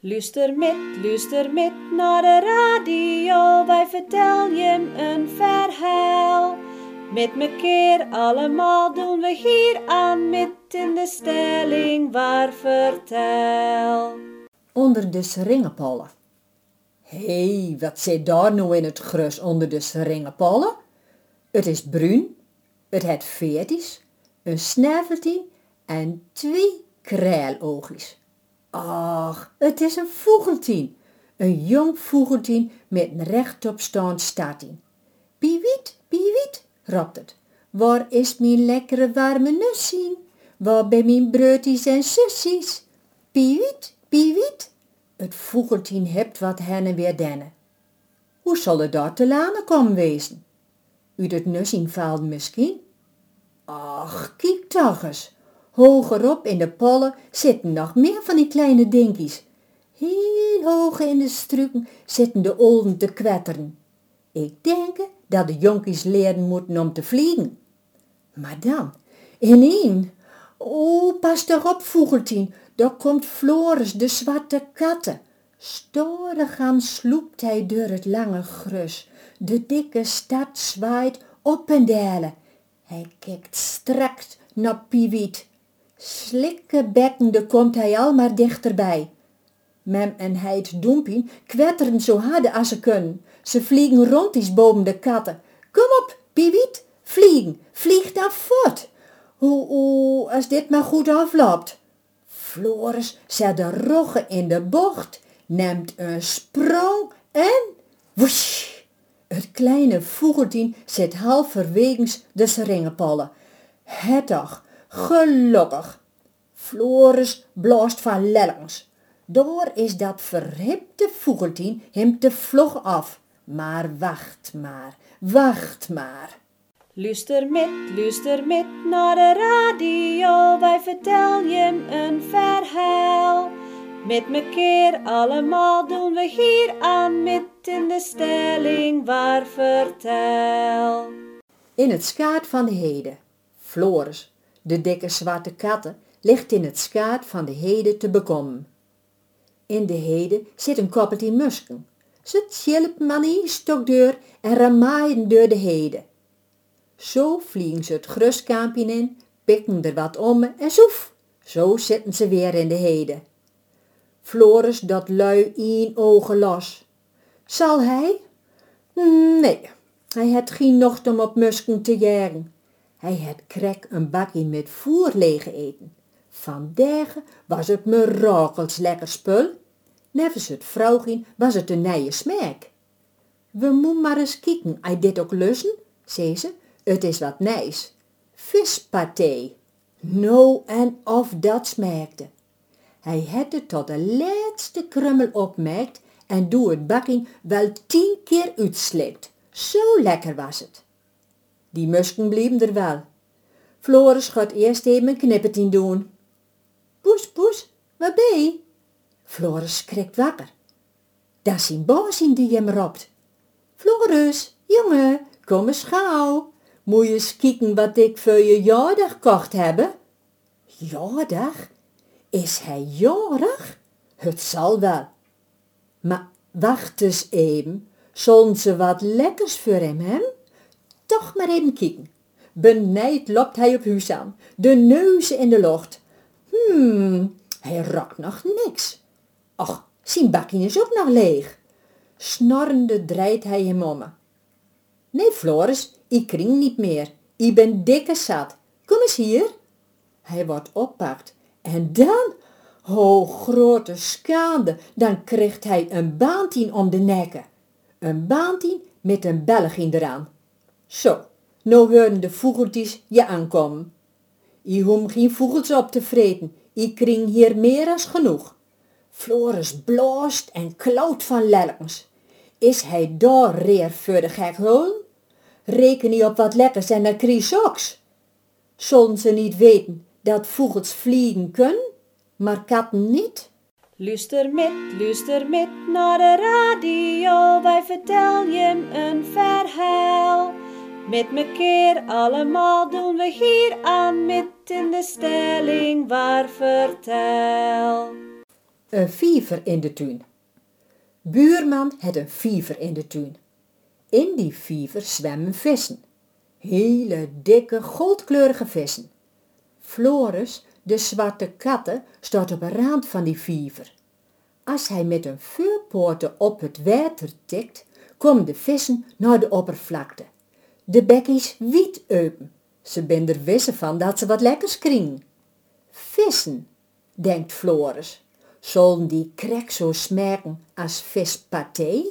Luister met, luister met naar de radio, wij vertellen je een verhaal. Met keer allemaal doen we hier aan met in de stelling waar vertel. Onder de seringenpollen. Hé, hey, wat zit daar nou in het grus onder de seringenpollen? Het is bruin, het het veertjes, een sneveltje en twee krijloogjes. Ach, het is een vogeltien. Een jong vogeltien met een rechtopstaand staartien. Piewiet, piewiet, roept het. Waar is mijn lekkere warme nussie? Waar bij mijn broodjes en sussies? Piewiet, piewiet. Het vogeltien hebt wat hen en weer dennen. Hoe zal het daar te lanen komen wezen? U het nussing valt misschien? Ach, kijk toch eens. Hogerop in de pollen zitten nog meer van die kleine dinkies. Heel hoog in de struiken zitten de olden te kwetteren. Ik denk dat de jonkies leren moeten om te vliegen. Maar dan, ineen, o, pas toch op, daar komt Floris, de zwarte katten. Aan sloept hij door het lange grus. De dikke stad zwaait op en dalen. Hij kijkt straks naar Piewiet. Slikkebekkende komt hij al maar dichterbij. Mem en Heid Doempien kwetteren zo hard als ze kunnen. Ze vliegen rond die boven de katten. Kom op, Piewiet, vliegen, vlieg daar voort. Hoe, hoe, als dit maar goed afloopt. Floris zet de roggen in de bocht, neemt een sprong en woesh. Het kleine vogeltien zit halverwegens de seringenpollen. Het toch, gelukkig. Floris blaast van lellings. Door is dat verhipte vogeltien hem te vlog af. Maar wacht maar, wacht maar. Luister met, luister met naar de radio, wij vertellen je een verhaal. Met keer allemaal doen we hier aan met in de stelling waar vertel. In het skaat van de heden. Floris, de dikke zwarte katten, ligt in het skaat van de heden te bekomen. In de heden zit een koppeltje musken. Ze tjilpen man een stokdeur en ramaaien door de heden. Zo vliegen ze het gruskaampje in, pikken er wat om en zoef, zo zitten ze weer in de heden. Floris dat lui een ogen los. Zal hij? Nee, hij het geen nocht om op musken te jagen. Hij het krek een bakje met voer lege eten. Vandaag was het me lekker spul. Nevens het vrouwgien was het een nije smaak. We moeten maar eens kieken, hij dit ook lussen, zei ze. Het is wat nijs. Vispaté. No en of dat smaakte. Hij het het tot de laatste krummel opmerkt en doe het bakking wel tien keer uitslikt. Zo lekker was het. Die musken bleven er wel. Floris gaat eerst even een knippertien doen. Poes, poes, waar ben je? Floris schrikt wakker. Dat is zijn baas die hem roept. Floris, jongen, kom eens gauw. Moet je eens kijken wat ik voor je jaardag gekocht hebben? Jaardag? Is hij jarig? Het zal wel. Maar wacht eens even, zullen ze wat lekkers voor hem hebben? Toch maar even kijken. Benijd loopt hij op huis aan, de neuzen in de lucht. Hmm, hij rokt nog niks. Och, zijn bakje is ook nog leeg. Snorrende draait hij hem om. Nee, Floris, ik kring niet meer. Ik ben dikke zat. Kom eens hier. Hij wordt oppakt. En dan, ho grote schande, dan krijgt hij een baantien om de nekken. Een baantien met een Belgien eraan. Zo, nou horen de vogeltjes je aankomen. I hoem geen vogels op te vreten, I kring hier meer als genoeg. Floris bloost en klauwt van lellings. Is hij daar reer voor de gek hul? Reken niet op wat lekkers en dan krieg oks. Zullen ze niet weten dat vogels vliegen kunnen, maar katten niet? Luister met, luister met naar de radio, wij vertellen je een verhaal. Met keer allemaal doen we hier aan met in de stelling waar vertel. Een viever in de tuin. Buurman had een viever in de tuin. In die viever zwemmen vissen. Hele dikke, goldkleurige vissen. Floris, de zwarte katten, staat op een rand van die viever. Als hij met een vuurpoorten op het water tikt, komen de vissen naar de oppervlakte. De bekkies wiet open. Ze ben er wissen van dat ze wat lekkers kringen. Vissen, denkt Floris. Zullen die krek zo smaken als vispaté?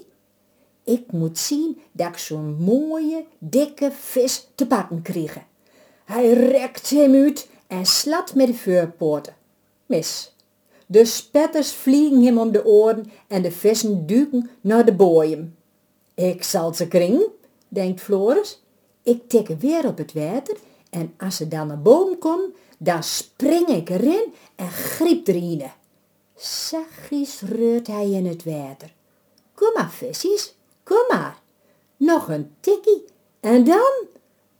Ik moet zien dat ik zo'n mooie, dikke vis te pakken krijg. Hij rekt hem uit en slat met de vuurpoorten. Mis. De spetters vliegen hem om de oren en de vissen duiken naar de boeien. Ik zal ze kringen, denkt Floris. Ik tik weer op het water en als ze dan naar boven komen, dan spring ik erin en griep erin. Zachtjes reurt hij in het water. Kom maar, visjes, kom maar. Nog een tikkie en dan...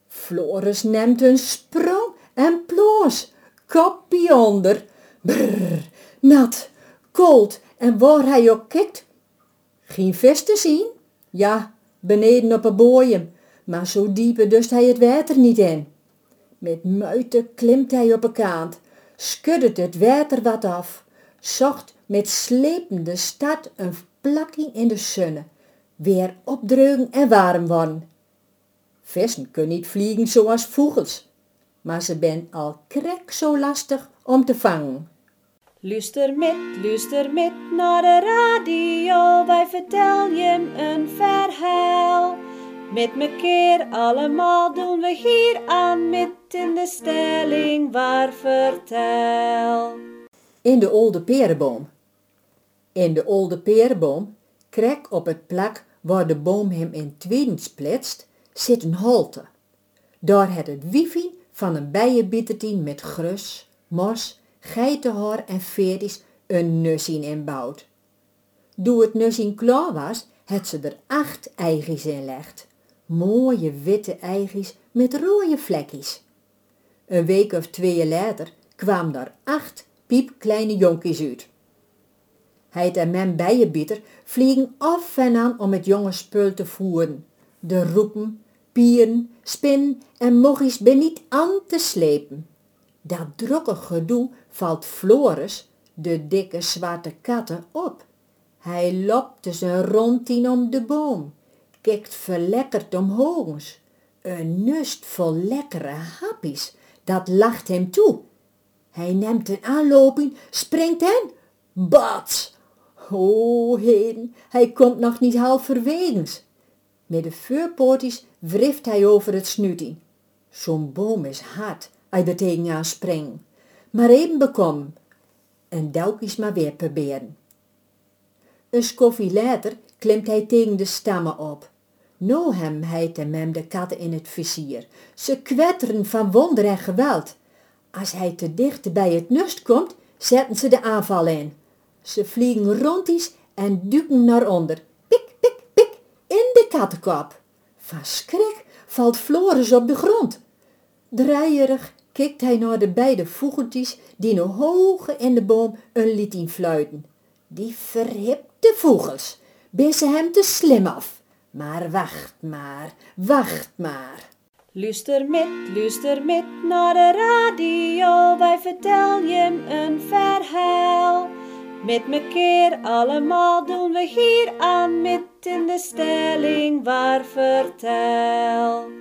Floris neemt een sprong en ploos, kopje onder. Brrr, nat, koud en waar hij ook kijkt. Geen vis te zien? Ja, beneden op een boeien, maar zo diepe dust hij het water niet in. Met muiten klimt hij op een kant, schuddet het water wat af, zocht met slepende stad een plakking in de zonne, weer opdreugen en warm worden. Vissen kunnen niet vliegen zoals vogels, maar ze ben al krek zo lastig om te vangen. Luister met, luister met naar de radio, wij vertellen je een verhaal. Met keer allemaal doen we hier aan met in de stelling waar vertel. In de oude perenboom. In de oude perenboom, krek op het plak waar de boom hem in tweeden splitst, zit een holte. Daar het het wifi van een bijenbietertien met grus, mos, geitenhaar en veertjes een nussien inbouwt. Doe het nussien klaar was, het ze er acht eitjes in legt. Mooie witte eitjes met rode vlekjes. Een week of twee later kwamen er acht piepkleine jonkies uit. Hij en mijn bijenbieter vliegen af en aan om het jonge spul te voeren. De roepen, pieren, spin en moggies ben niet aan te slepen. Dat drokke gedoe valt Floris, de dikke zwarte katten, op. Hij lopte zijn rondtien om de boom, kikt verlekkerd omhoog. Een nust vol lekkere happies, dat lacht hem toe. Hij neemt een aanloping, springt en bats! O heen, hij komt nog niet halverwegens. Met de vuurpoortjes wrift hij over het snuiting. Zo'n boom is hard, hij er tegenaan springt. Maar even bekom. En telkens maar weer proberen. Een skoffie later klimt hij tegen de stammen op. No hem heit hem hem de katten in het vizier. Ze kwetteren van wonder en geweld. Als hij te dicht bij het nust komt, zetten ze de aanval in. Ze vliegen rondjes en duiken naar onder. Pik, pik, pik, in de kattenkop. Van schrik valt Floris op de grond. Draaierig kijkt hij naar de beide vogeltjes die nog hoog in de boom een lied fluiten. Die verhipte vogels, bissen hem te slim af. Maar wacht maar, wacht maar. Luister met, luister met naar de radio, wij vertellen je een verhaal. Met keer allemaal doen we hier aan, met in de stelling waar vertel.